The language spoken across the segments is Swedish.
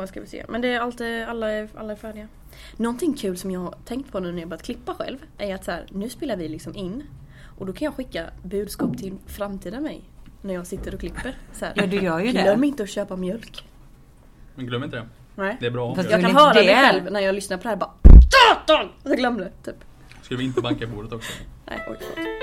Så ska vi se. Men det är alltid, alla är, alla är färdiga. Någonting kul som jag har tänkt på nu när jag börjat klippa själv är att så här, nu spelar vi liksom in och då kan jag skicka budskap till framtida mig när jag sitter och klipper. Så här, Ja, du gör ju Glöm det. inte att köpa mjölk. Men glöm inte det. Nej. Det är bra. Fast Jag Jag kan höra det- mig själv när jag lyssnar på det här bara Satan! Jag glömde typ. Skulle vi inte banka i bordet också? Nej, oj förlåt.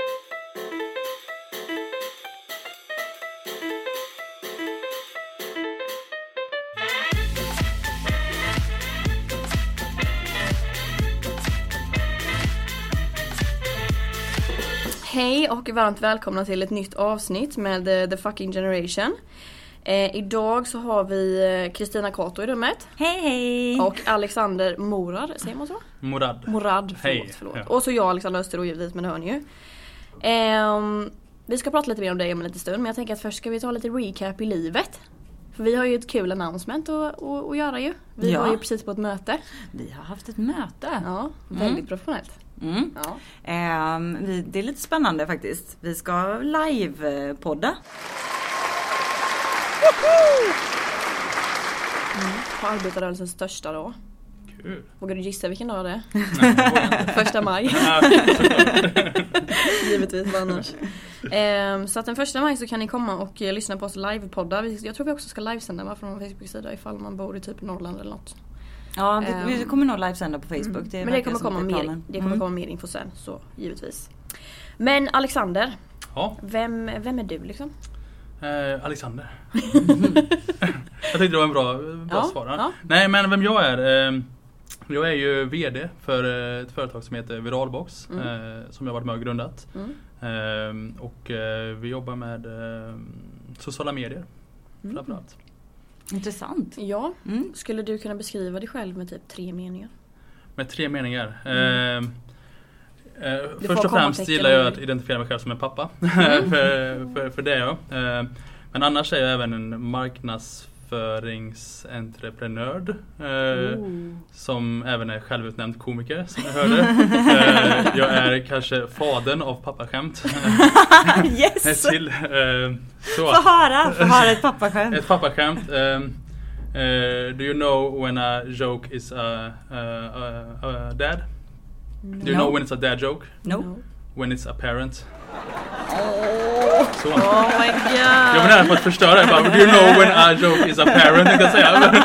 Hej och varmt välkomna till ett nytt avsnitt med eh, The Fucking Generation. Eh, idag så har vi eh, Kristina Kato i rummet Hej hej! och Alexander Morad, säger man så? Morad. Morad, förlåt. Hej. förlåt. Ja. Och så jag Alexander Öster givetvis, men det hör ni ju. Ehm, vi ska prata lite mer om dig om en liten stund, men jag tänker att först ska vi ta lite recap i livet. För vi har ju ett kul announcement att, att, att göra ju. Vi Ja. var ju precis på ett möte. Vi har haft ett möte. Ja, väldigt professionellt. Mm. Ja. Vi, det är lite spännande faktiskt. Vi ska live-podda. På arbetarrörelsens största dag. Kul. Vågar du gissa vilken dag det är? Nej. Första maj. Givetvis, vad annars? Ehm, så att den första maj så kan ni komma och eh, lyssna på oss livepodda. Vi- Jag tror vi också ska livesända va, från vår Facebook-sida ifall man bor i typ Norrland eller något. Ja, vi, vi Ehm. kommer nog livesända på Facebook. Det Men det kommer, komma mer, planen. det kommer Mm. komma mer info sen, så givetvis. Men Alexander, Ja, vem, vem är du liksom? eh, Alexander. jag tyckte det var en bra, bra Ja, svar. ja. Nej men vem jag är. Eh, jag är ju VD för eh, ett företag som heter Viralbox. Mm. Eh, som jag varit med och grundat. Mm. Eh, och eh, vi jobbar med eh, sociala medier Mm. framförallt. Intressant. Ja, Mm. skulle du kunna beskriva dig själv med typ tre meningar? Med tre meningar. Mm. Eh, eh, först och främst gillar jag att identifiera mig själv som en pappa. Mm. för, för, för det är jag. Eh, men annars är jag även en marknadsföringsentreprenör. Eh, som även är självutnämnd komiker som jag hörde. Eh, jag är kanske fadern av pappaskämt. yes! till. Eh, så. Få höra, få höra ett pappaskämt. Ett pappaskämt. Um, uh, do you know when a joke is a, a, a, a dad? Do you No. know when it's a dad joke? No. When it's a parent? Så. Oh my god! Jag var nära på att förstöra det. Bara, Do you know when a joke is a parent? säga.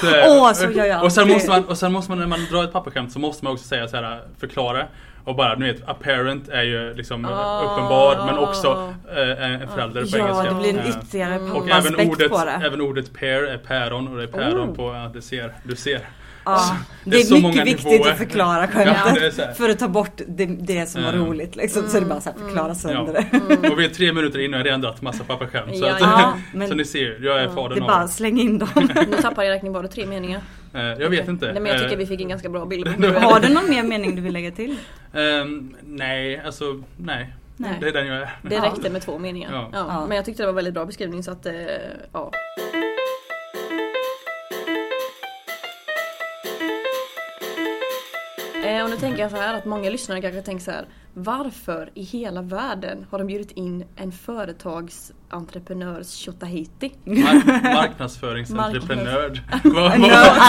Så, Åh, så gör jag och sen, måste man, och sen måste man när man drar ett pappaskämt så måste man också säga så här, förklara. Och bara, ni vet, a parent är ju liksom Ah. uppenbar men också eh, en förälder på Ja, engelska. det blir en Eh, ytterligare Mm. och även ordet, på det. även ordet pear är päron och det är päron Oh. på, ja, du ser, du ser. Ja, det det är är så mycket många viktigt nivåer. att förklara Ja, skämtet. är så här. för att ta bort det, det som var Mm. roligt liksom. Så är det bara så här, förklara sönder det. Mm. Och vi är tre minuter in och jag har redan dragit massa pappaskämt. Så, Ja, att, ja, men- så ni ser, jag är Ja, Det fadern är bara släng in dem. Nu tappar jag räkning, det tre meningar? Eh, Jag vet inte. Nej men jag tycker Eh, vi fick en ganska bra bild Har du någon mer mening du vill lägga till? ehm, Nej, alltså nej. Nej. Det är den jag är. Det Ja. räckte med två meningar. Ja. Ja. Ja. Men jag tyckte det var väldigt bra beskrivning så att, eh, ja. Eh, och nu tänker jag så här att många lyssnare kanske tänker så här. Varför i hela världen har de bjudit in en företagsentreprenörs tjotahejti? Mark- Marknadsföringsentreprenör.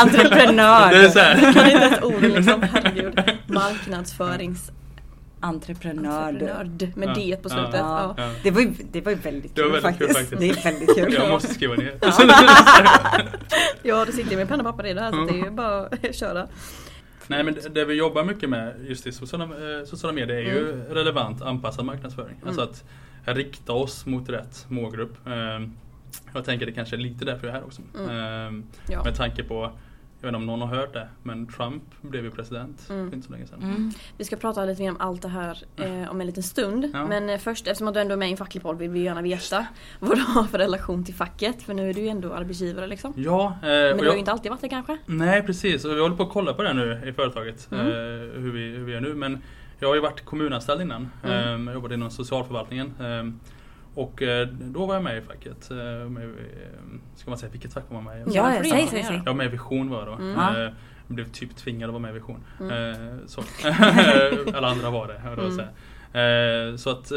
Entreprenör. Det är så här. Kan inte ett ord liksom, herregud. Marknadsförings... Entreprenör. Entreprenörd med Ja. D på slutet. Ja. Ja. Det var ju, det var ju väldigt Det kul, var väldigt kul faktiskt. faktiskt. Det är väldigt kul. Jag måste skriva ner. ja, det sitter ju med penna och papper i det här så det är ju bara att köra. Nej men det, det vi jobbar mycket med just i sociala, eh, sociala medier är ju Mm. relevant anpassad marknadsföring. Alltså att rikta oss mot rätt målgrupp. Eh, Jag tänker det kanske är lite därför jag är här också. Mm. Eh, Ja. Med tanke på, jag vet inte om någon har hört det, men Trump blev ju president Mm. för inte så länge sedan. Mm. Vi ska prata lite mer om allt det här eh, om en liten stund. Ja. Men eh, först, eftersom du ändå är med i en facklig podd vill vi gärna veta vad du har för relation till facket. För nu är du ju ändå arbetsgivare liksom. Ja, eh, Men du har jag, ju inte alltid varit det kanske? Nej precis, och vi håller på att kolla på det nu i företaget. Mm. Eh, hur, vi, hur vi gör nu. Men jag har ju varit kommunanställd innan. Mm. Eh, jag jobbade inom socialförvaltningen. Och eh, då var jag med i facket. Eh, med, eh, ska man säga vilket fack var man med i? Ja, det ja, säg, jag säg, säg. Jag var med i Vision var jag då. Mm. Ja. Jag blev typ tvingad att vara med i Vision. Mm. Så. Alla andra var det. Mm. säga. Så att,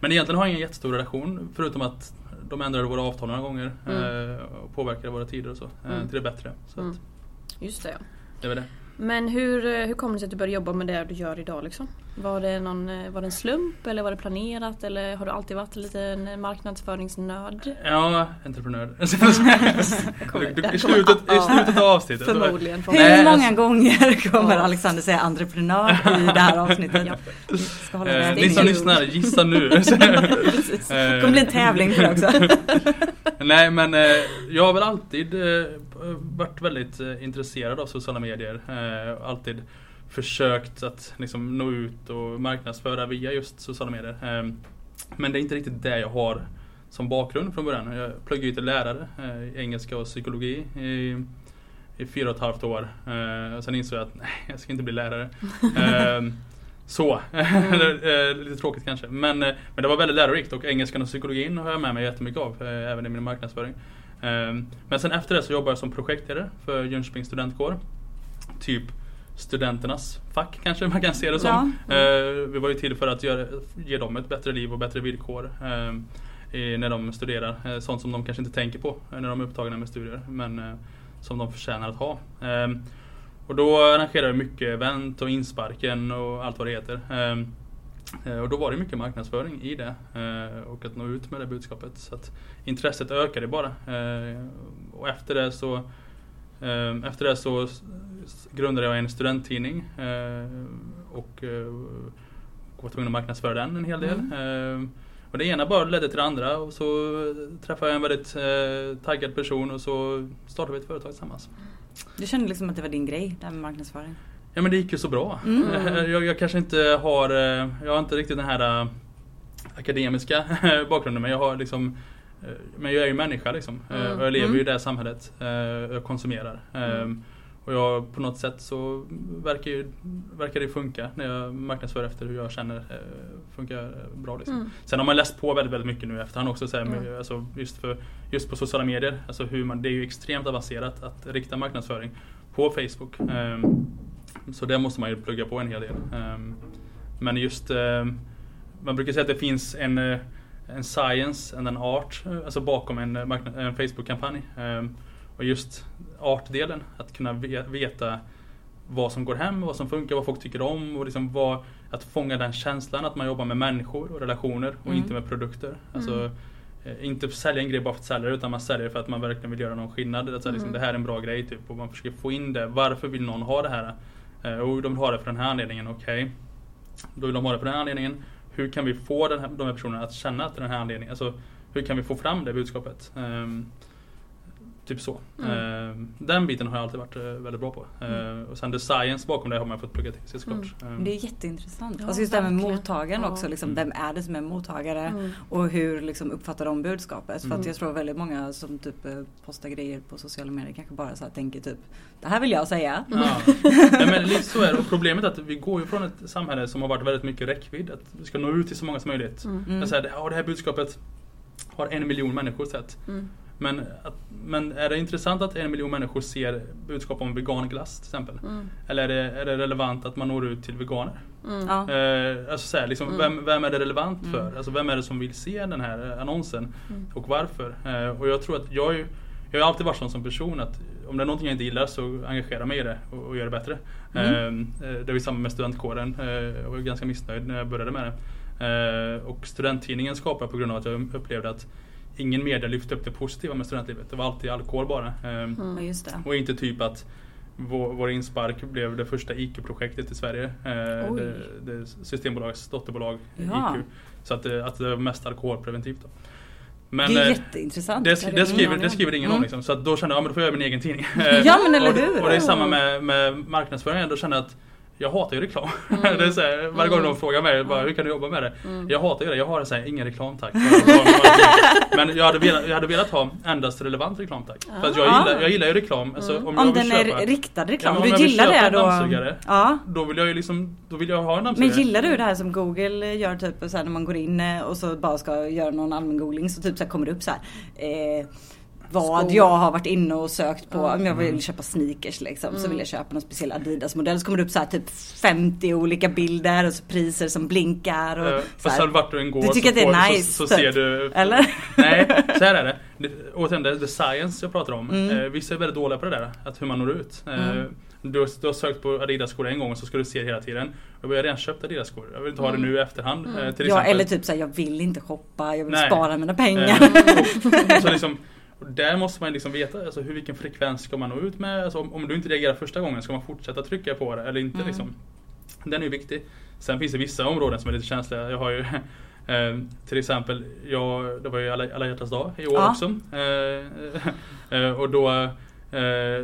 men egentligen har jag ingen jättestor relation förutom att de ändrade våra avtal några gånger Mm. och påverkade våra tider och så Mm. till det bättre. Så Mm. att, Just det ja. det var det. Men hur, hur kom det sig att du började jobba med det du gör idag liksom? Var det, någon, eh, var det en slump eller var det planerat eller har du alltid varit en liten marknadsföringsnörd? Ja, entreprenör. kommer- Du- där I slutet, i slutet av avsnittet. Förmodligen. Hur många gånger kommer. Alexander säga entreprenör i det här avsnittet? Ja. Ska hålla Eh, med. ni som lyssnar, gissa nu. Det kommer bli en tävling för det också. Nej men eh, jag har väl alltid eh, varit väldigt intresserad av sociala medier. Alltid försökt att liksom, nå ut och marknadsföra via just sociala medier. Eh, men det är inte riktigt det jag har som bakgrund från början. Jag pluggade ju till lärare eh, i engelska och psykologi i, i fyra och ett halvt år. Eh, och sen insåg jag att nej, jag ska inte bli lärare. Eh, så, Eh, lite tråkigt kanske. Men, eh, men det var väldigt lärorikt och engelskan och psykologin har jag med mig jättemycket av, eh, även i min marknadsföring. Eh, Men sen efter det så jobbade jag som projektledare för Jönköpings studentkår. Typ studenternas fack kanske man kan se det som. Eh, Vi var ju till för att göra, ge dem ett bättre liv och bättre villkor eh, när de studerar. Eh, Sånt som de kanske inte tänker på när de är upptagna med studier. Men som de förtjänar att ha. Och då arrangerade vi mycket event och insparken och allt vad det heter. Och då var det mycket marknadsföring i det och att nå ut med det budskapet. Så att intresset ökade bara. Och efter det så efter det så grundade jag en studenttidning eh, och eh, var tvungen att marknadsföra den en hel del. Eh, Och det ena bara ledde till det andra och så träffade jag en väldigt eh, taggad person och så startade vi ett företag tillsammans. Du kände liksom att det var din grej, det här med marknadsföring? Ja men det gick ju så bra. Mm. Jag, jag kanske inte har, jag har inte riktigt den här akademiska bakgrunden men jag har liksom men jag är ju människa liksom. Mm. Och jag lever Mm. ju i det här samhället. Jag konsumerar. Mm. Och jag, på något sätt så verkar, ju, verkar det funka när jag marknadsför efter hur jag känner eh, funkar bra. Liksom. Mm. Sen har man läst på väldigt, väldigt mycket nu efterhand också. Så här, med, Mm. alltså, just, för, just på sociala medier. Alltså hur man, det är ju extremt avancerat att rikta marknadsföring på Facebook. Ehm, så det måste man ju plugga på en hel del. Ehm, men just, ehm, man brukar säga att det finns en, eh, en science and en art eh, alltså bakom en, eh, en Facebook-kampanj. Och just artdelen, att kunna ve- veta vad som går hem, vad som funkar, vad folk tycker om och liksom vad, att fånga den känslan att man jobbar med människor och relationer och Mm. inte med produkter. Alltså, Mm. inte sälja en grej bara för att sälja utan man säljer för att man verkligen vill göra någon skillnad. Att, så här, liksom, Mm. Det här är en bra grej typ och man försöker få in det. Varför vill någon ha det här? Eh, och de vill ha det för den här anledningen, okej. Då vill de ha det för den här anledningen. Hur kan vi få den här, de här personerna att känna att det är den här anledningen? Alltså, hur kan vi få fram det budskapet? Ehm, typ så. Mm. Ehm, den biten har jag alltid varit eh, väldigt bra på. Ehm, och sen the science bakom det har man fått plugga till sig såklart. Ehm, Det är jätteintressant. Ja, alltså just det här med mottagaren Ja. också. Liksom, vem är det som är mottagare? Mm. Och hur liksom, uppfattar de budskapet? För att Mm. jag tror väldigt många som typ eh, postar grejer på sociala medier kanske bara så här tänker typ Det här vill jag säga. Ja. Nej, men lite så är det. Och problemet är att vi går ju från ett samhälle som har varit väldigt mycket räckvidd. Att vi ska nå ut till så många som möjligt. Mm. Mm. Jag säger, ja, det här budskapet har en miljon människor sett. Mm. Men, att, men är det intressant att en miljon människor ser budskap om veganglass till exempel? Mm. Eller är det, är det relevant att man når ut till veganer? Mm. Ja. Eh, alltså så här, liksom, Mm. vem, vem är det relevant Mm. för? Alltså, vem är det som vill se den här eh, annonsen? Mm. Och varför? Eh, och jag tror att jag, är jag har alltid varit sån som person att om det är någonting jag inte gillar så engagerar jag mig i det och, och gör det bättre. Mm. Eh, eh, det var samma med studentkåren. Eh, jag var ganska missnöjd när jag började med det. Eh, och studenttidningen skapade på grund av att jag upplevde att ingen media lyfte upp det positiva med studentlivet. Det var alltid alkohol bara. Eh, Mm. Ja och inte typ att vår, vår inspark blev det första IQ-projektet i Sverige. Eh, det, det Systembolagets dotterbolag Ja. IQ. Så att det, att det var mest alkoholpreventivt. Då. Men det är eh, jätteintressant. det, det det, skriver, det skriver ingen om Mm. liksom. Så att då kände jag, ja men då får jag göra min egen tidning. Ja, men eller och, hur? Och det är samma med, med marknadsföringen. Då kände jag att jag hatar ju reklam. Mm. det är så här, varje gång Mm. de frågar mig bara, hur kan du jobba med det? Mm. Jag hatar ju det. Jag har så här, ingen reklam tack. Men jag hade, velat, jag hade velat ha endast relevant reklam tack. För att jag Ah. gillar, jag gillar ju reklam. Alltså, Mm. om Om den köpa, är riktad reklam. Ja, men du gillar det då? Ja. Då vill jag ju liksom, då vill jag ha en Men dammsugare. gillar du det här som Google gör typ så här, när man går in eh, och så bara ska göra någon allmän googling så typ så här kommer det upp så här. Eh, vad Skor. jag har varit inne och sökt på. Om jag vill Mm. köpa sneakers liksom så Mm. vill jag köpa någon speciell Adidas modell. Så kommer det upp så här typ 50 olika bilder och så priser som blinkar. Och Eh, så här. sen vart du än går Du tycker så, att det är nice, så, så typ? ser du Eller? Nej, så här är det. det återigen, det är the science jag pratar om. Mm. Eh, vissa är väldigt dåliga på det där, att hur man når ut. Eh, Mm. du, har, du har sökt på Adidas-skor en gång och så ska du se det hela tiden. Jag har redan köpt Adidas-skor. Jag vill inte ha det Mm. nu i efterhand. Mm. Eh, till Ja eller typ såhär, jag vill inte shoppa, jag vill Nej. spara mina pengar. Eh, och, så liksom, och där måste man liksom veta alltså, hur, vilken frekvens ska man nå ut med. Alltså, om, om du inte reagerar första gången, ska man fortsätta trycka på det eller inte? Mm. Liksom. Den är ju viktig. Sen finns det vissa områden som är lite känsliga. Jag har ju eh, till exempel, jag, det var ju alla, alla hjärtans dag i år Ja. också. Eh, eh, och då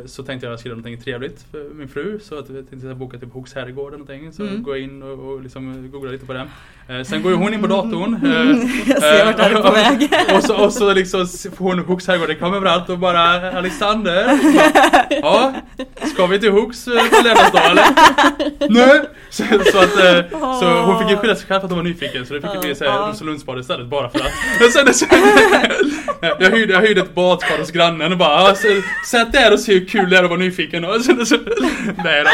så tänkte jag skriva någonting trevligt för min fru. Så att jag tänkte boka typ Hooks herrgård eller någonting. Så Mm. går jag in och, och liksom googlar lite på det. Eh, sen går ju hon in på datorn. eh, jag ser vart det är på Eh, väg. och så, och så liksom får hon Hooks herrgård-reklam överallt och bara Alexander bara, Ja, ska vi till Hooks eh, på lördagsdag eller? Nej! Så, så att eh, så hon fick ju skylla sig själv för att hon var nyfiken så det fick ju bli såhär Ja. Roselundsbad istället bara för att Men sen, så, jag, hyrde, jag hyrde ett badkar hos grannen och bara "Ja, så, Sätt där och se hur kul det är att vara nyfiken Nej då.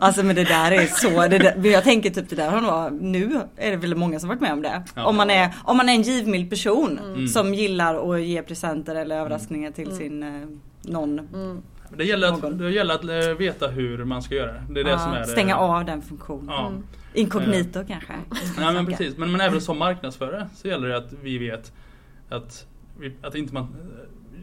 Alltså men det där är så, det där, jag tänker typ det där har nog, nu är det väl många som varit med om det. Ja. Om, man är, om man är en givmild person Mm. som gillar att ge presenter eller överraskningar till Mm. sin eh, någon. Mm. Det gäller att, det gäller att eh, veta hur man ska göra det. Det är det Ja, som är det. stänga av den funktionen. Ja. Mm. Inkognito kanske. Ja men precis, men, men även som marknadsförare så gäller det att vi vet att, vi, att inte man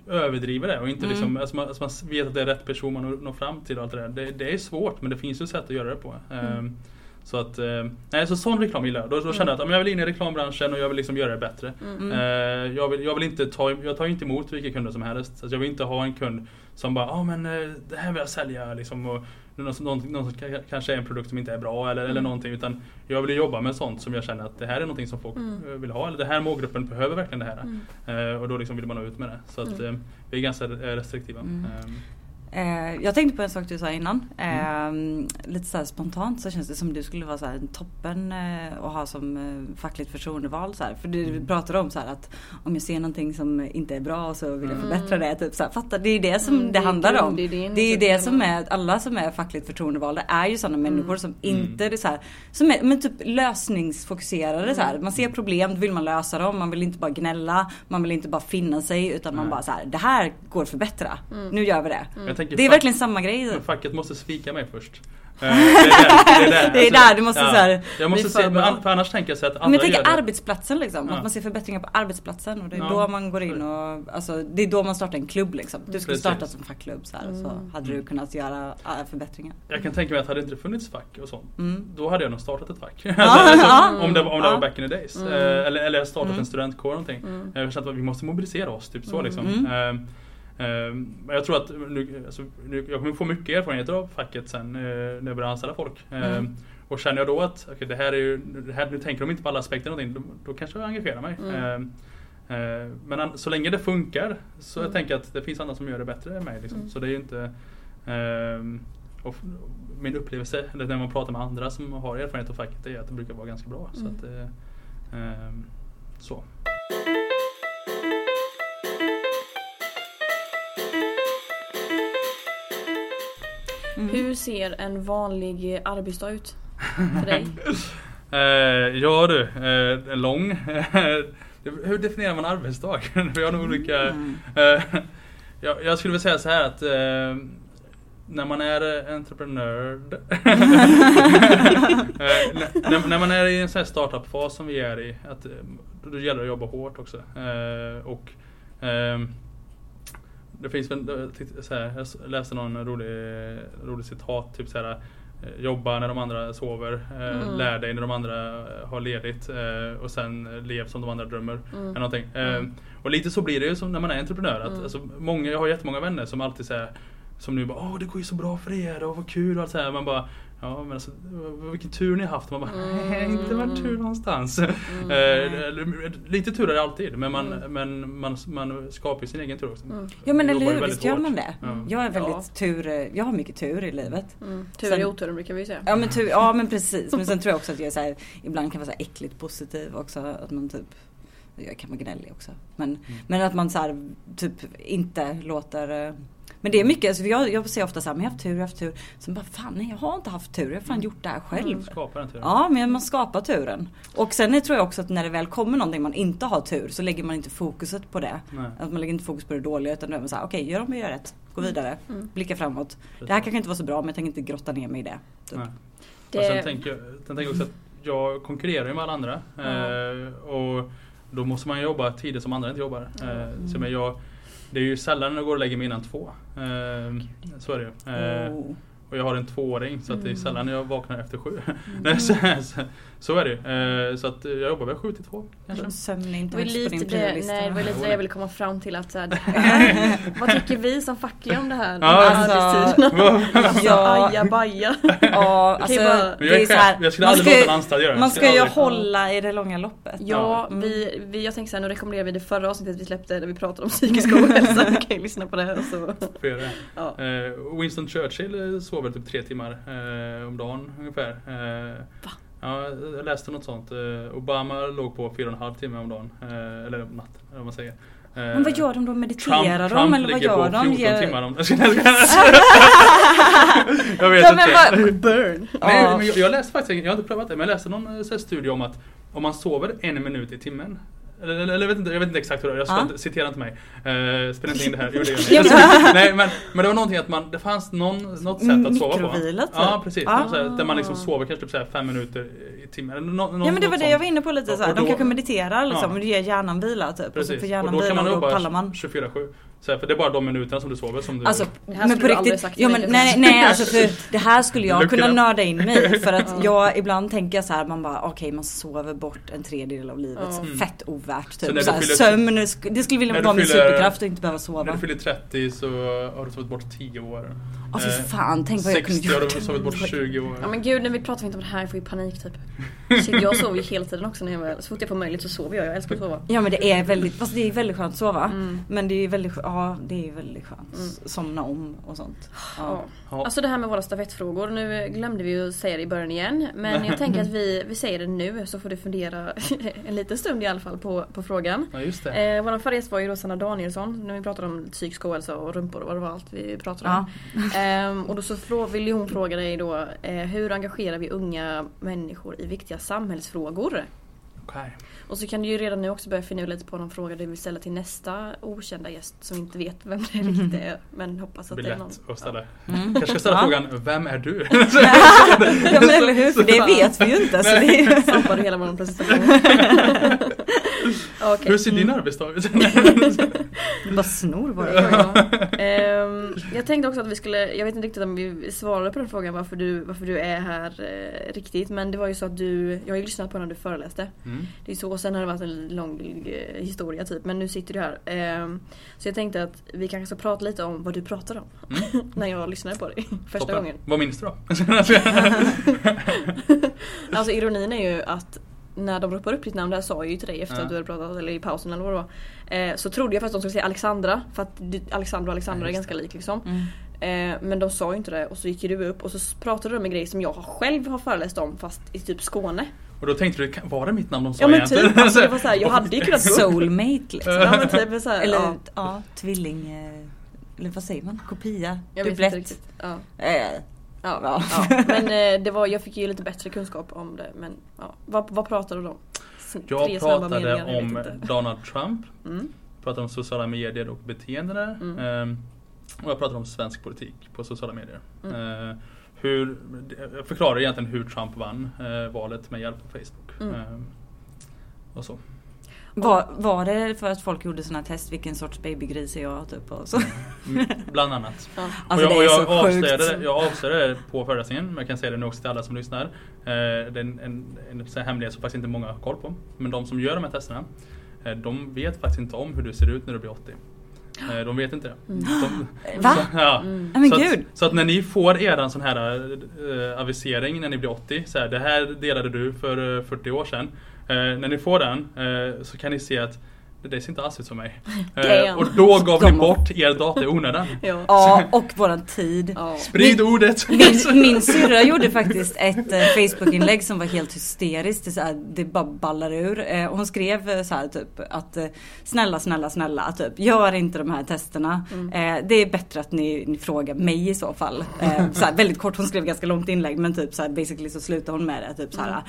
överdriver det och inte Mm. liksom, alltså man, alltså man vet att det är rätt person man når, fram till och allt det där. Det, det är svårt men det finns ju sätt att göra det på. Ehm, Så att, eh, nej så sån reklam gillar jag. Då, då känner jag att men jag vill in i reklambranschen och jag vill liksom göra det bättre. Mm. Eh, jag, vill, jag vill inte ta, jag tar inte emot vilka kunder som helst. Alltså jag vill inte ha en kund som bara, ja ah, men eh, det här vill jag sälja liksom. Och någon, som- någon, någon kanske är en produkt som inte är bra eller, eller Mm. någonting. Utan jag vill jobba med sånt som jag känner att det här är någonting som folk Mm. eh, vill ha. Eller den här målgruppen behöver verkligen det här. Mm. Eh, och då liksom vill man nå ut med det. Så att Mm. vi är ganska restriktiva. Mm. Ehm, Eh, jag tänkte på en sak du sa innan. Mm. Eh, lite så här spontant så känns det som du skulle vara så här en toppen eh, att ha som eh, fackligt förtroendeval. Så här. För du Mm. pratar om så här att om jag ser någonting som inte är bra så vill jag Mm. förbättra det. Typ så här, fatta, det är det som Mm, det, är handlar om. grundidén, Det är ju typ, det som är, alla som är fackligt förtroendevalda är ju sådana Mm. människor som Mm. inte är så här, som är men typ lösningsfokuserade så här. Man ser problem, då vill man lösa dem, man vill inte bara gnälla, man vill inte bara finna sig utan man bara så här, det här går att förbättra. Mm. Nu gör vi det. Tänker Det är fack- verkligen samma grej. Men facket måste svika mig först. Eh, det är där, det är där, Det är där, du måste så här Jag måste se, men för annars tänker jag så att andra Men jag tänker gör det. arbetsplatsen liksom. Ja. Att man ser förbättringar på arbetsplatsen och det är Ja. då man går in och alltså, Det är då man startar en klubb liksom. Du skulle starta som fackklubb så här, och så Mm. hade du kunnat göra äh, förbättringar. Jag kan tänka mig att hade det inte funnits fack och sånt Mm. Då hade jag nog startat ett fack. Ja, alltså, ja. om det, var- om det Ja. var back in the days. Mm. Eh, eller, eller startat Mm. en studentkår eller någonting. Mm. Jag kände att vi måste mobilisera oss, typ så Mm. liksom. Mm. Eh, eh, men jag tror att nu, alltså, jag kommer få mycket erfarenheter av facket sen eh, när jag börjar anställa folk. Eh, Mm. Och känner jag då att okay, det här är ju, det här, nu tänker de inte på alla aspekter någonting, då, då kanske jag engagerar mig. Mm. Eh, eh, men så länge det funkar så Mm. jag tänker att det finns andra som gör det bättre än mig. Liksom. Mm. Så det är inte ehm, och min upplevelse, eller när man pratar med andra som har erfarenhet av facket, är att det brukar vara ganska bra. Så, Mm. att, eh, ehm, så. Mm. Hur ser en vanlig eh, arbetsdag ut för dig? Eh, ja du, eh, lång. Hur definierar man arbetsdag? Vi har nog olika... Mm. Eh, jag, jag skulle vilja säga så här att eh, när man är eh, entreprenör eh, när, när- man är i en sån här startup-fas som vi är i, att, då gäller det att jobba hårt också. Och ehm, det finns väl, jag tyckte så här, jag s- läste någon rolig, rolig citat, typ så här eh, Jobba när de andra sover, eh, Mm. lär dig när de andra eh, har ledigt och sen lev som de andra drömmer. Mm. Eller. Mm. Och lite så blir det ju när man är entreprenör. Att, Mm. alltså, många, jag har jättemånga vänner som alltid säger som nu bara Åh det går ju så bra för er och vad kul och allt så här. Man bara Ja men alltså vilken tur ni har haft. Man bara Mm. Nej inte varit tur någonstans. Mm. Eh, lite tur är det alltid men man, Mm. men man, man skapar ju sin egen tur också. Mm. Ja men eller hur, visst gör man det? Ja. Jag är väldigt Ja. tur, eh, jag har mycket tur i livet. Mm. Tur Sen- i oturen brukar vi säga. Ja men, tur, ja men precis, men sen tror jag också att jag är så här, ibland kan vara så här äckligt positiv också. Att man typ jag kan vara gnällig också. Men, men att man så här, typ inte låter eh, men det är mycket, alltså jag, jag säger ofta så här, men jag har haft tur, jag har haft tur. Sen bara, fan nej jag har inte haft tur, jag har fan gjort det här själv. Skapar inte det. Ja men man skapar turen. Och sen tror jag också att när det väl kommer någonting man inte har tur så lägger man inte fokuset på det. Nej. Att man lägger inte fokus på det dåliga utan då är man såhär, okej gör om jag gör rätt. Gå vidare, Mm. blicka framåt. Det här kanske inte var så bra men jag tänker inte grotta ner mig i det. Typ. Det- Och sen tänker jag, sen tänker jag också att jag konkurrerar ju med alla andra. Eh, och då måste man jobba tider som andra inte jobbar. Eh, så men jag, det är ju sällan jag går och lägger mig innan två. Eh, så är det ju. Eh, Oh. Och jag har en tvååring så att det är sällan jag vaknar efter sju. Mm. Nej, så, så, så är det. Eh, så att jag jobbar väl sju till två kanske. Sömn är Det inte var högst på lite din det, priolista. nej, det var lite det jag ville komma fram till att så här, Vad tycker vi som fackliga om det här? Alltså-? Alltså, Ja. ajabaja. Ja, Okej, alltså, bara- jag är det är så här, chef, jag skulle man aldrig låta en ska, anställd göra det. man Jag ska ju hålla i det långa loppet. Ja, Mm. vi, vi, jag tänker så här, nu rekommenderar vi det förra avsnittet vi släppte där vi pratade om psykisk ohälsa. Ni kan ju lyssna på det här och så. Ja. Eh, Winston Churchill eh, sover typ tre timmar eh, om dagen ungefär. Eh, Ja, jag läste något sånt. Eh, Obama låg på fyra och en halv timme om dagen. Eh, eller om natten, eller vad man säger. Eh, Men vad gör de då? Mediterar Trump, de Trump eller vad ligger gör på de? 14 Ger- timmar om Jag vet Ja, inte. Burn! Nej, men jag, jag läste faktiskt, jag har inte prövat det, men jag läste någon eh, här studie om att om man sover en minut i timmen eller, eller, eller jag, vet inte, jag vet inte exakt hur det är, jag ska inte, citera inte mig. Uh, spela inte in det här, jo det gör. Nej men, men det var någonting att man, det fanns någon, något sätt att sova på. Mikrovila, typ. Ja precis, Ah. här, där man liksom sover kanske typ så fem minuter Eller nå, nå, Ja men det var det jag var inne på lite Ja, så här. och De kanske mediterar liksom Ja. och det ger hjärnan vila typ. Och så Precis, får och hjärnan då kan man jobba pallar man. 24-7. Så här, för det är bara de minuterna som du sover som du... Alltså, men på riktigt. mig, men, nej, nej alltså för det här skulle jag kunna nörda in mig för att Ja. jag ibland tänker så här man bara okej man sover bort en tredjedel av livet. Mm. Fett ovärt Så när typ. du Så här, fyller- sömn, det skulle vilja när vara min superkraft och inte behöva När sova. du fyller 30 så har du sovit bort 10 år. Ja fy Eh, fan, tänk vad jag kunde 60 har gjort. du sovit bort 20 år. Ja men gud, när vi pratar inte om det här, jag får ju panik typ. Shit, jag sover ju hela tiden också när jag så fort jag får möjlighet så sover jag, jag älskar att sova. Ja men det är väldigt, fast det är väldigt skönt att sova. Mm. Men det är väldigt, ja det är väldigt skönt. Mm. Somna om och sånt. Ja. Ja. Ja. Alltså det här med våra stafettfrågor, nu glömde vi ju säga det i början igen. Men jag tänker att vi, vi säger det nu så får du fundera en liten stund i alla fall på, på frågan. Ja just det. Eh, vår förra gäst var ju då Sanna Danielsson när vi pratade om psykisk ohälsa och rumpor och vad det var allt vi pratade om. Ja. Ehm, och då så frå- vill ju hon fråga dig då, eh, hur engagerar vi unga människor i viktiga samhällsfrågor? Okej. Och så kan du ju redan nu också börja finna lite på någon fråga du vill ställa till nästa okända gäst som inte vet vem det riktigt är. Men hoppas att det är någon. att ställa. Mm. Kanske ska ställa Ja. frågan, vem är du? ja men eller hur, för det vet vi ju inte. Så det är Ja. Sabbar du hela vår presentation. Okej. Hur ser din arbetsdag ut? Du bara snor våra ja. Ehm, jag tänkte också att vi skulle, jag vet inte riktigt om vi svarade på den frågan varför du, varför du är här eh, riktigt. Men det var ju så att du, jag har ju lyssnat på när du föreläste. Mm. Det är så, och sen har det varit en lång eh, historia typ. Men nu sitter du här. Ehm, så jag tänkte att vi kanske ska prata lite om vad du pratade om. Mm. när jag lyssnade på dig första Toppen. gången. Vad minns du då? Alltså ironin är ju att när de ropar upp ditt namn, det här sa jag ju till dig efter Ja. att du hade pratat, eller i pausen eller vad det var. Eh, så trodde jag först att de skulle säga Alexandra, för att Alexandra och Alexandra Ja, är ganska lik liksom. Mm. Eh, men de sa ju inte det och så gick ju du upp och så pratade de om en grej som jag själv har föreläst om fast i typ Skåne. Och då tänkte du, var det mitt namn de sa Ja men egentligen? typ, alltså, det var så här, jag hade ju kunnat. Soulmate liksom. Ja men typ så här, Eller ja, ja, tvilling... eh, Eller vad säger man? Kopia? jag riktigt. Ja. Eh, Ja, Ja. ja. Men eh, det var, jag fick ju lite bättre kunskap om det. Men ja. vad, vad pratade du om? Jag pratade meningar, jag om. Donald Trump, Mm. pratade om sociala medier och beteenden där. Mm. Ehm, och jag pratade om svensk politik på sociala medier. Mm. Ehm, hur, jag förklarar egentligen hur Trump vann eh, valet med hjälp av Facebook. Mm. Ehm, och så. Var, var det för att folk gjorde såna test vilken sorts babygris är jag typ och så? Mm, Bland annat. Ja. Alltså och jag, och jag, avslöjade, jag avslöjade det på föreläsningen, men jag kan säga det nu också till alla som lyssnar. Eh, det är en, en, en hemlighet som faktiskt inte många har koll på. Men de som gör de här testerna, eh, de vet faktiskt inte om hur du ser ut när du blir 80. Eh, de vet inte det. Mm. De, Va? Så, ja. Mm. Så, gud. att, så att när ni får eran sån här eh, avisering när ni blir 80, så här, det här delade du för eh, 40 år sedan. Eh, när ni får den eh, så kan ni se att det ser inte alls ut som mig. Eh, och då gav ni bort er data i onödan. Ja. Ja, och våran tid. Ja. Sprid ordet! Min, min syrra gjorde faktiskt ett eh, Facebook-inlägg som var helt hysteriskt. Det, så här, det bara ballar ur. Eh, och hon skrev eh, så här typ att eh, snälla, snälla, snälla, typ gör inte de här testerna. Eh, det är bättre att ni, ni frågar mig i så fall. Eh, så här, väldigt kort, hon skrev ganska långt inlägg men typ så här, basically så slutade hon med det. Typ så här,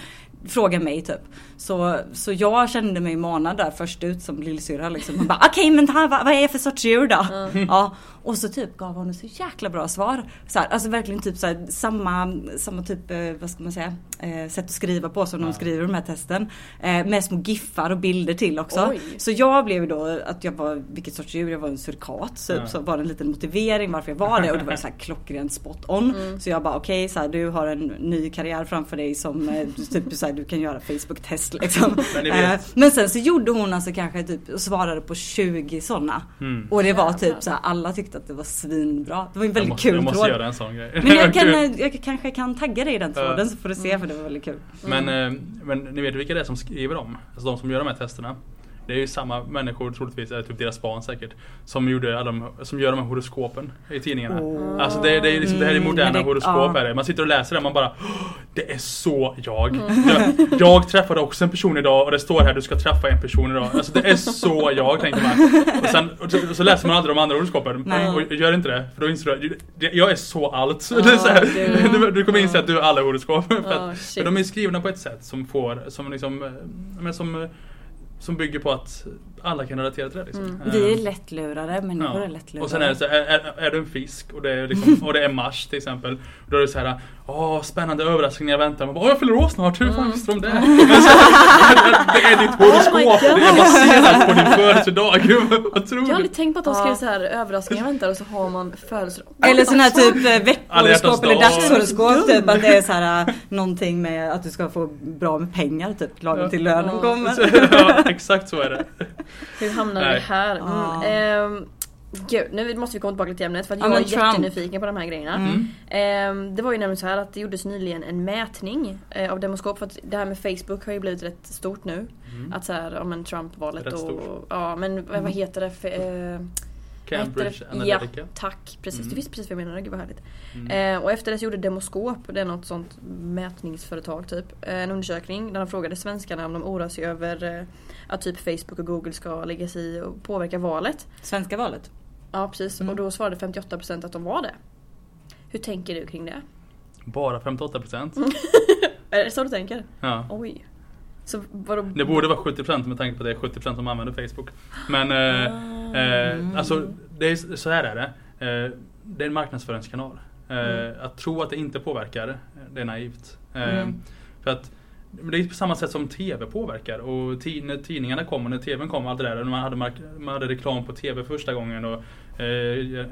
Fråga mig typ. Så, så jag kände mig manad där först ut som lillsyrra liksom. Bara okej men här, vad, vad är jag för sorts djur då? Ja, och så typ gav hon så jäkla bra svar. Så här, alltså verkligen typ så här, samma, samma typ, eh, vad ska man säga, eh, sätt att skriva på som de skriver de här testen. Eh, med små giffar och bilder till också. Oj. Så jag blev ju då att jag var, vilket sorts djur, jag var en surkat. Så, Ja. så var det en liten motivering varför jag var det och det var så här klockrent spot on. Så jag bara okej, så här, du har en ny karriär framför dig som eh, typ så här, du kan göra Facebook-test liksom. Men men sen så gjorde hon alltså kanske typ och svarade på 20 sådana. Mm. Och det var typ så här, alla tyckte att det var svinbra. Det var en väldigt måste, kul jag måste tråd. göra en sån grej. Men jag, kan, jag kanske kan tagga dig i den tråden så får du se för det var väldigt kul. Men, eh, men ni vet vilka det är som skriver dem? Alltså de som gör de här testerna. Det är ju samma människor troligtvis, eller typ deras barn säkert. Som, gjorde alla de, som gör de här horoskopen i tidningarna. Åh. Alltså det, det, är liksom, det här är Mm, moderna men det- horoskop. ja. Är det. Man sitter och läser det och man bara "Åh, Det är så jag. Mm. jag. Jag träffade också en person idag och det står här du ska träffa en person idag. Alltså det är så jag tänkte man. Och, sen, och så, och så läser man aldrig de andra horoskopen. Nej. Och gör inte det. För då inser du att jag är så allt. det är så här, du, du kommer inse att du är alla horoskop. För Ja, att, för de är skrivna på ett sätt som får, som liksom, eh, men som, som bygger på att alla kan relatera till det. Liksom. Mm. Eh, Vi är lättlurade, människor Ja. är lättlurade. Och sen är det så här, är, är, är du en fisk och det är, liksom, och det är mars till exempel. Då är det så här, åh spännande överraskning jag väntar. Man bara, åh jag fyller år snart, hur fan visste de det? Men så, det är ditt horoskop, Oh my God. det är baserat på din födelsedag. Vad tror Jag har du? aldrig tänkt på att de skriver så här överraskningar väntar och så har man födelsedag. Eller sån här typ eh, veckohoroskop eller dag. dagshoroskop. Typ att det är så här eh, någonting med att du ska få bra med pengar typ. Lagom till lönen kommer. exakt så är det. Hur hamnade vi här? Mm, Ah. ehm, gud, nu måste vi komma tillbaka till ämnet för jag är Trump. jättenyfiken på de här grejerna. Mm. Ehm, det var ju nämligen så här att det gjordes nyligen en mätning eh, av Demoskop för att det här med Facebook har ju blivit rätt stort nu. Mm. Att så här, ja men Trump-valet och... Ja men vad, vad heter det? För, eh, Cambridge? Analytica. Ja, tack. Precis, Mm. du visste precis vad jag menade. Gud vad härligt. Mm. Eh, och efter det så gjorde Demoskop, det är något sånt mätningsföretag typ, eh, en undersökning där de frågade svenskarna om de oroar sig över eh, att typ Facebook och Google ska lägga sig i och påverka valet. Svenska valet. Ja precis, Mm. och då svarade 58% att de var det. Hur tänker du kring det? Bara 58%. Är det så du tänker? Ja. Oj. Så vadå? Det borde vara 70% med tanke på att det är 70% som använder Facebook. Men eh, eh, alltså, det är, så här är det. Eh, det är en marknadsföringskanal. Eh, Mm. Att tro att det inte påverkar, det är naivt. Eh, Mm. För att det är på samma sätt som TV påverkar. Och när tidningarna kom och när TVn kom och allt det där. och När man hade, man hade reklam på TV första gången och eh, eh,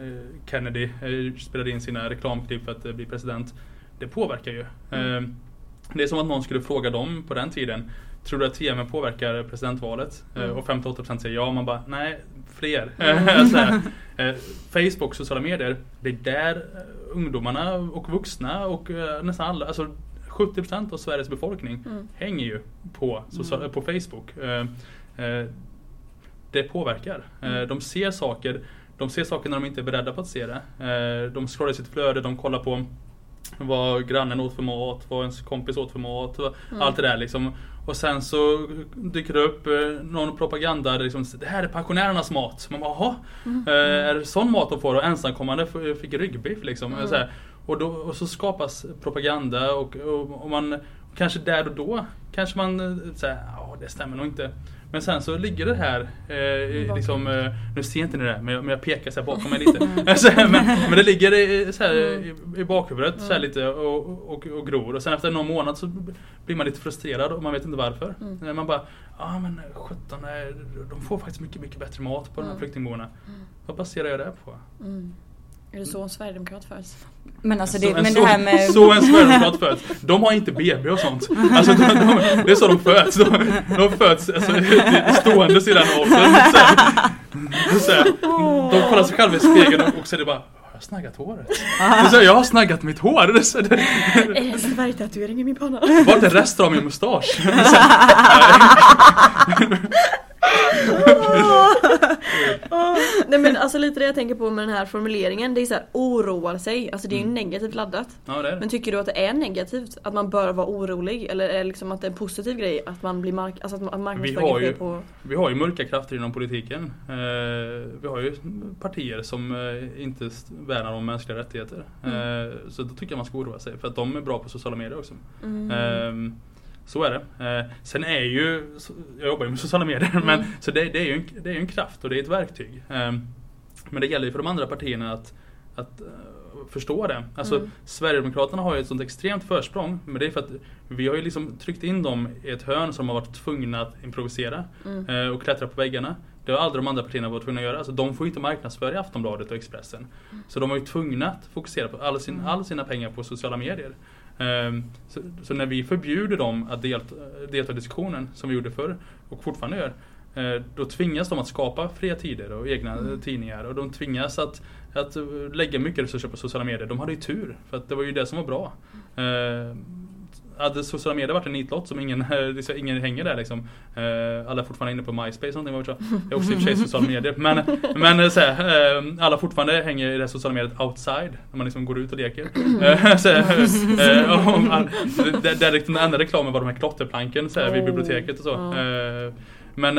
Kennedy eh, spelade in sina reklamklipp för att eh, bli president. Det påverkar ju. Eh, det är som att någon skulle fråga dem på den tiden. Tror du att TVn påverkar presidentvalet? Eh, Mm. Och 58% säger ja. Man bara, nej, fler. här, eh, Facebook, sociala medier. Det är där eh, ungdomarna och vuxna och eh, nästan alla, alltså 70% av Sveriges befolkning Mm. hänger ju på, social, på Facebook. Eh, eh, det påverkar. Eh, de ser saker de ser saker när de inte är beredda på att se det. Eh, de scrollar sitt flöde, de kollar på vad grannen åt för mat, vad ens kompis åt för mat. vad- Allt det där liksom. Och sen så dyker det upp eh, någon propaganda där liksom, det här är pensionärernas mat. Man bara, jaha? Eh, är det sån mat de får? Och ensamkommande fick ryggbiff liksom. Så här. Och, då, och så skapas propaganda och, och, och man kanske där och då kanske man eh, säger ja det stämmer nog inte. Men sen så ligger det här, eh, liksom, eh, nu ser inte ni det men jag, men jag pekar så bakom mig lite. så här, men, men det ligger i, så här, i, i bakhuvudet så här lite och, och, och gror. Och sen efter någon månad så blir man lite frustrerad och man vet inte varför. Eh, Man bara, ja men 17, eh, de får faktiskt mycket, mycket bättre mat på de här Mm. flyktingboendena. Vad baserar jag det på? Mm. Är det så en sverigedemokrat föds? Men alltså Så det, en men så, det här med... så en sverigedemokrat föds. De har inte BB och sånt. Alltså, de, de, det är så de föds. De, de föds alltså, stående i den åldern. Så här, så här, de kollar sig själva i spegeln och, och så är det bara har jag snaggat håret? Så här, jag har snaggat mitt hår. Det är så, det, Är det färgtatuering i min panna? vart är resten av min mustasch? Nej men alltså lite det jag tänker på med den här formuleringen, det är så här oroar sig. Alltså det är ju Mm. negativt laddat. Ja, det är det. Men tycker du att det är negativt? Att man bör vara orolig? Eller är det liksom att det är en positiv grej att man blir mark alltså att man- att Vi marknadsföringen har ju- sker på... Vi har ju mörka krafter inom politiken. Eh, vi har ju partier som eh, inte värnar om mänskliga rättigheter. Eh, så då tycker jag man ska oroa sig för att de är bra på sociala medier också. Mm. Så är det. Eh, sen är ju, jag jobbar ju med sociala medier, Mm. men, så det, det, är ju en, det är en kraft och det är ett verktyg. Eh, men det gäller ju för de andra partierna att, att eh, förstå det. Alltså Mm. Sverigedemokraterna har ju ett sånt extremt försprång, men det är för att vi har ju liksom tryckt in dem i ett hörn som har varit tvungna att improvisera Mm. eh, och klättra på väggarna. Det har aldrig de andra partierna varit tvungna att göra. Alltså, de får ju inte marknadsföra i Aftonbladet och Expressen. Så de var ju tvungna att fokusera på all, sin, all sina pengar på sociala medier. Ehm, så, så när vi förbjuder dem att delta, delta i diskussionen, som vi gjorde förr och fortfarande gör, eh, då tvingas de att skapa fria tider och egna eh, tidningar och de tvingas att, att eh, lägga mycket resurser på sociala medier. De hade ju tur, för att det var ju det som var bra. Hade sociala medier varit en nitlott som ingen, liksom, ingen hänger där liksom. Eh, alla är fortfarande inne på MySpace och någonting jag. Är också i och för sig sociala medier. Men, men eh, så här, alla fortfarande hänger i det sociala mediet outside. När man liksom går ut och leker. Så, här, där, där liksom den enda reklamen var de här klotterplanken så här, vid biblioteket och så. Men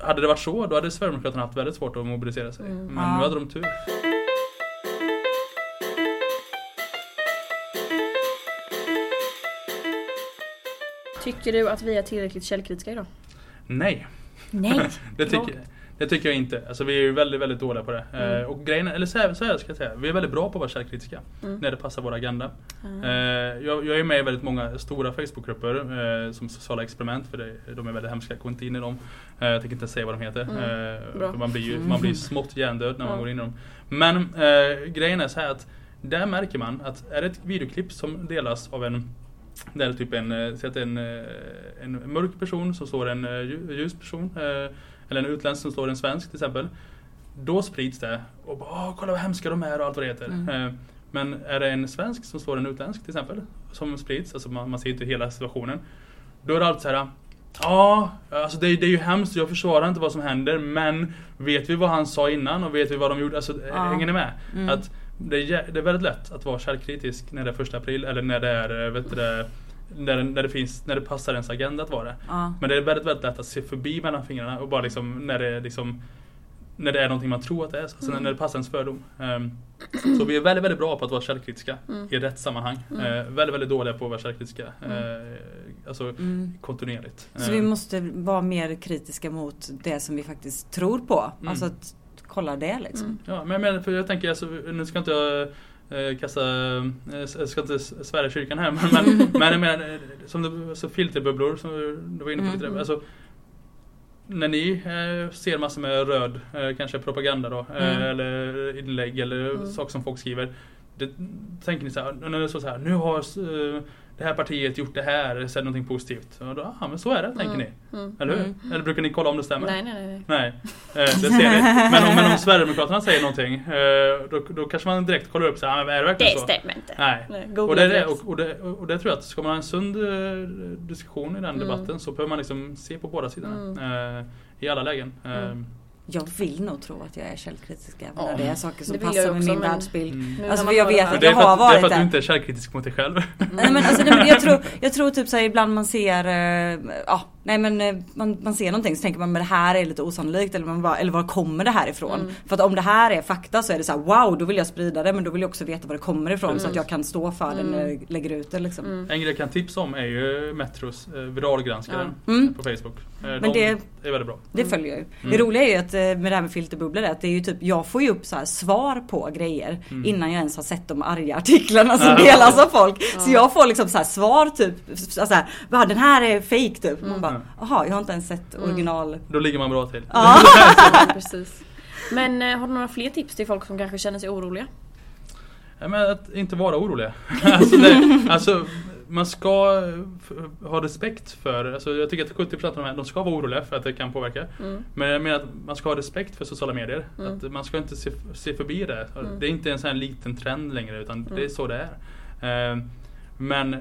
hade det varit så, då hade Sverigedemokraterna haft väldigt svårt att mobilisera sig. Mm. Men nu hade de tur. Tycker du att vi är tillräckligt källkritiska idag? Nej. Nej! Det tycker, det tycker jag inte. Alltså vi är ju väldigt, väldigt dåliga på det. Mm. Eh, och grejen, eller så här, så här ska jag säga, vi är väldigt bra på att vara källkritiska. Mm. När det passar vår agenda. Mm. Eh, jag, jag är med i väldigt många stora Facebookgrupper eh, som sociala experiment för det, de är väldigt hemska, gå inte in i dem. Jag tänker inte säga vad de heter. Mm. Man blir ju man blir smått hjärndöd när man går in i dem. Men eh, grejen är så här att där märker man att är det ett videoklipp som delas av en där är typ en, eh, säg att en, eh, en mörk person som står en eh, lju- ljus person. Eller en utländsk som står en svensk till exempel. Då sprids det och bara kolla vad hemska de är och allt vad det heter. Mm. Men är det en svensk som står en utländsk till exempel som sprids, alltså man, man ser inte hela situationen. Då är det alltid så här. Ja, alltså det, är- det är ju hemskt, jag försvarar inte vad som händer men vet vi vad han sa innan och vet vi vad de gjorde? Alltså, Ja. hänger ni med? Mm. Att det, är, det är väldigt lätt att vara källkritisk när det är första april eller när det är, eh, vet du, när, när, det finns, när det passar ens agenda att vara det. Ja. Men det är väldigt, väldigt lätt att se förbi mellan fingrarna och bara liksom när det liksom när det är någonting man tror att det är, alltså när det passar ens fördom. Ehm, så vi är väldigt, väldigt bra på att vara källkritiska Mm. i rätt sammanhang. Mm. Eh, väldigt, väldigt dåliga på att vara källkritiska. Mm. Eh, alltså Mm. kontinuerligt. Så vi Ehm, måste vara mer kritiska mot det som vi faktiskt tror på. Mm. Alltså att kolla det liksom. Mm. Ja, men, men för jag tänker, alltså, nu ska inte jag eh, kasta, eh, jag ska inte svära kyrkan här, men, men, men eh, som det, alltså filterbubblor som du var inne på lite Mm. där. Alltså, när ni eh, ser massor med röd, eh, kanske propaganda då, eh, Mm. eller inlägg eller Mm. saker som folk skriver. Det, tänker ni så här, när det står så här, nu har eh, det här partiet gjort det här, säg någonting positivt. Och då, ja men så är det, tänker ni. Mm. Eller hur? Mm. Eller brukar ni kolla om det stämmer? Nej, nej, nej. Nej, eh, det ser ni. Men om, men om Sverigedemokraterna säger någonting, eh, då, då kanske man direkt kollar upp så här, "Ah, men är det verkligen Det så? stämmer inte. Nej. Nej, Och det, det, och, och, det, och det tror jag att ska man ha en sund eh, diskussion i den Mm. debatten så behöver man liksom se på båda sidorna. Mm. Eh, I alla lägen. Mm. Jag vill nog tro att jag är källkritisk även Ja. när det är saker som passar med min världsbild. mm. Alltså, man jag vet För är jag för har att, det är varit för att du inte är källkritisk mot dig själv. Nej men alltså nej, men jag tror, jag tror typ så här, ibland man ser, eh, ja nej men eh, man, man ser någonting så tänker man men det här är lite osannolikt eller, man bara, eller var kommer det här ifrån? Mm. För att om det här är fakta så är det så här: wow då vill jag sprida det men då vill jag också veta var det kommer ifrån så Mm. att jag kan stå för det när jag lägger ut det liksom. Mm. En grej jag kan tipsa om är ju Metros eh, viralgranskaren Mm. på Facebook. Eh, Men de det- är väldigt bra. Det följer jag ju. Mm. Det roliga är ju att eh, med det här med filterbubblor är att det är ju typ, jag får ju upp så här svar på grejer Mm. innan jag ens har sett de arga artiklarna som delas av folk. Så Ja. jag får liksom så här svar typ, så här, "Va, den här är fake typ. Man Mm. bara, jaha jag har inte ens sett Mm. original. Då ligger man bra till. Ja. Ja, precis. Men eh, har du några fler tips till folk som kanske känner sig oroliga? Ja, men att inte vara oroliga. alltså, det, alltså, man ska ha respekt för, alltså, jag tycker att 70% av de här, de ska vara oroliga för att det kan påverka. Mm. Men jag menar att man ska ha respekt för sociala medier. Mm. Att man ska inte se, se förbi det. Mm. Det är inte en sån här liten trend längre utan det är Mm. så det är. Eh, Men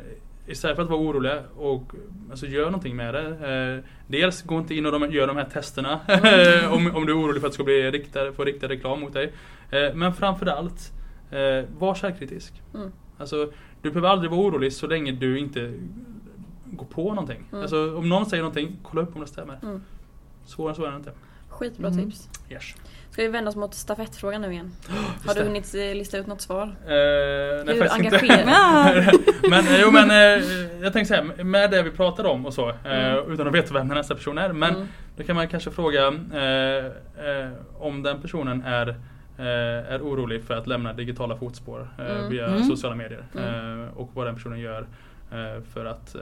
istället för att vara oroliga och alltså, gör någonting med det. Eh, dels gå inte in och de, gör de här testerna om, om du är orolig för att det ska bli riktad, få riktad reklam mot dig. Eh, men framförallt, eh, var källkritisk. Mm. Alltså, du behöver aldrig vara orolig så länge du inte går på någonting. Mm. Alltså, om någon säger någonting, kolla upp om det stämmer. Mm. Svårare än så är det inte. Skitbra Mm. tips. Yes. Ska vi vända oss mot stafettfrågan nu igen? Har du det. hunnit eh, lista ut något svar? Eh, nej, Hur engagerad? men eh, jo men eh, jag tänkte säga, med det vi pratade om och så, Mm. utan att veta vem den nästa person är. Men Mm. då kan man kanske fråga om den personen är, är orolig för att lämna digitala fotspår eh, Mm. via Mm. sociala medier. Mm. Eh, och vad den personen gör eh, för att eh,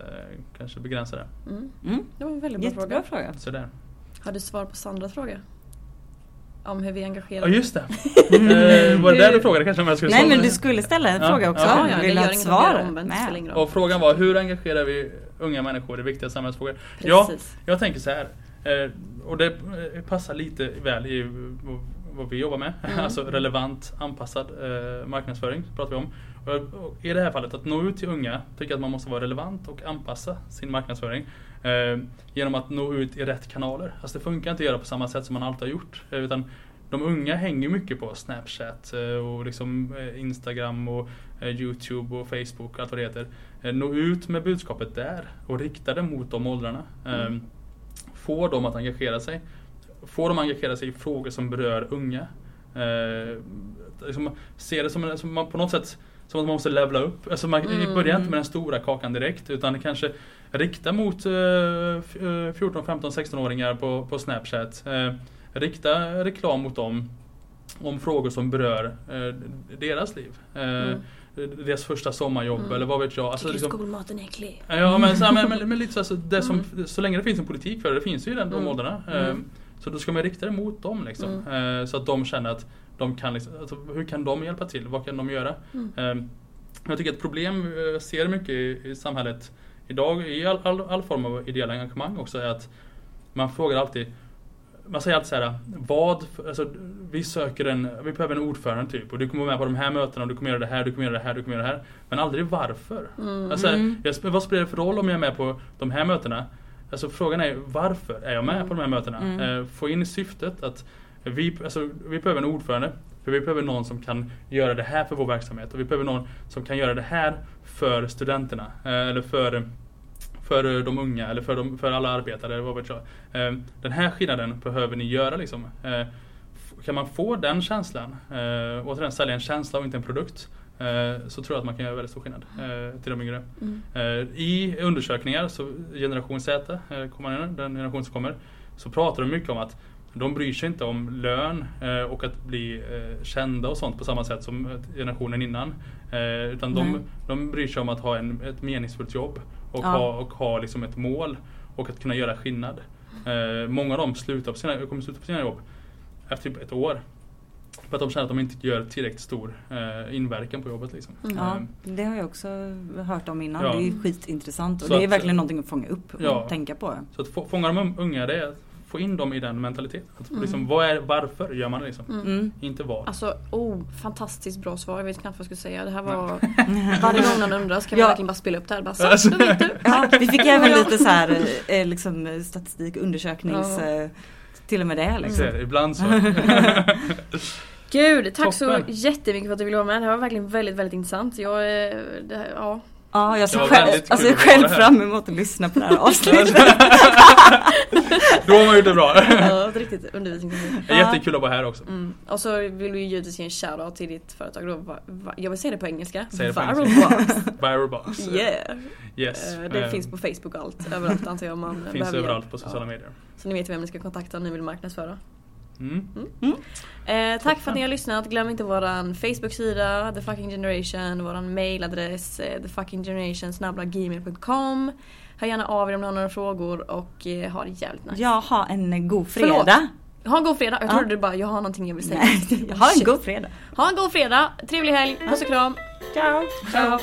kanske begränsa det. Mm. Mm. Det var en väldigt bra Jättebra fråga. fråga. Så där. Har du svar på Sandras fråga? Om hur vi engagerar Ja just det. eh, var det där du frågade kanske om jag skulle Nej men du skulle ställa en Ja, fråga också. ja. Ja, ja, Vill du ha ett svar? omvänt. Och frågan var hur engagerar vi unga människor i viktiga samhällsfrågor? Ja, Precis. Jag tänker så här. eh, Och det eh, passar lite väl i vad vi jobbar med. Mm. Alltså relevant anpassad eh, marknadsföring pratar vi om. Och- och I det här fallet att nå ut till unga tycker att man måste vara relevant och anpassa sin marknadsföring. eh, Genom att nå ut i rätt kanaler. Alltså det funkar inte att göra på samma sätt som man alltid har gjort. eh, Utan de unga hänger mycket på Snapchat eh, och liksom eh, Instagram och Youtube och Facebook och allt vad det heter. Nå ut med budskapet där och rikta det mot de åldrarna. Mm. Eh, Få dem att engagera sig. Få dem att engagera sig i frågor som berör unga. Eh, liksom, se det som, en- som man på något sätt som att man måste levla upp. Alltså man Mm. börjar inte med den stora kakan direkt utan kanske rikta mot eh, f- eh, 14, 15, 16-åringar på, på Snapchat. Eh, rikta reklam mot dem om frågor som berör eh, deras liv. Eh, Mm. Deras första sommarjobb Mm. eller vad vet jag. Alltså, Tycker liksom, skolmaten är äcklig? Ja men, så, men, men, men lite så, alltså, det som, Mm. så länge det finns en politik för det, det finns ju i den, de Mm. åldrarna. Mm. Så då ska man rikta det mot dem liksom. Eh, Så att de känner att de kan liksom, alltså, hur kan de hjälpa till? Vad kan de göra? Mm. Eh, Jag tycker ett problem, eh, jag ser mycket i, i samhället idag, i all, all, all form av ideella engagemang också, är att man frågar alltid man säger alltid så här, vad, alltså, vi söker en, vi behöver en ordförande typ och du kommer vara med på de här mötena och du kommer göra det här, du kommer göra det här, du kommer göra det här. Men aldrig varför. Mm. Alltså, Mm. jag, vad spelar det för roll om jag är med på de här mötena? Alltså frågan är varför är jag med Mm. på de här mötena? Mm. Eh, få in syftet att vi, alltså, vi behöver en ordförande. För vi behöver någon som kan göra det här för vår verksamhet. Och vi behöver någon som kan göra det här för studenterna. Eh, eller för, för de unga eller för, de, för alla arbetare. Eller vad vet jag. Eh, den här skillnaden behöver ni göra liksom. Kan man få den känslan, återigen sälja en känsla och inte en produkt. Eh, Så tror jag att man kan göra väldigt stor skillnad eh, till de yngre. Mm. Eh, I undersökningar, så generation Z, kommer den, generation som kommer, så pratar de mycket om att de bryr sig inte om lön och att bli kända och sånt på samma sätt som generationen innan. Utan de, Nej. de bryr sig om att ha en, ett meningsfullt jobb och Ja. ha, och ha liksom ett mål och att kunna göra skillnad. Många av dem slutar på sina, kommer sluta på sina jobb efter typ ett år. För att de känner att de inte gör tillräckligt stor eh, inverkan på jobbet. Liksom. Mm. Ja, Eh, det har jag också hört om innan. Ja. Det är ju skitintressant och Så det är att- verkligen någonting att fånga upp och Ja. tänka på. Så att få, fånga de unga, det är att få in dem i den mentaliteten. Att Mm. liksom, vad är, varför gör man det liksom? Mm. Mm. Inte vad. Alltså, oh, fantastiskt bra svar. Jag vet knappt vad jag ska säga. Det här var... Varje gång någon undrar ska vi Ja. verkligen bara spela upp det här. Bara, så, Alltså. vet du. Ja, vi fick även lite så här eh, liksom, statistik, undersöknings... Ja. eh, Till och med det liksom. Så, ibland så. Gud, tack så Toppen. jättemycket för att du ville vara med. Det här var verkligen väldigt, väldigt intressant. Jag, eh, det här, ja. Ja, jag ser själv, alltså, jag själv fram emot att lyssna på det här avsnittet. Då har man gjort det bra. ja riktigt. Det är Jättekul att vara här också. Mm. Och så vill vi ju givetvis ge en shoutout till ditt företag då. Va, va, jag vill säga det på engelska. Säg det på Viral engelska. Box. Viral Box. Yeah. Yes. Eh, Det Eh, finns på Facebook och allt. Överallt antar jag man Finns överallt på sociala Ja. medier. Så ni vet vem ni ska kontakta om ni vill marknadsföra. Mm. Eh, tack för att ni har lyssnat. Glöm inte våran Facebook-sida, The Fucking Generation, våran mailadress, eh, thefukkingggeneration Hör gärna av er om ni har några frågor och eh, ha det jävligt nice. Jag har en god Förlåt. fredag. Ha en god fredag. Jag Ja. trodde du bara, jag har någonting jag vill säga. Nej, har en Shit. god fredag. Ha en god fredag, trevlig helg, puss och kram. Ciao. Ciao.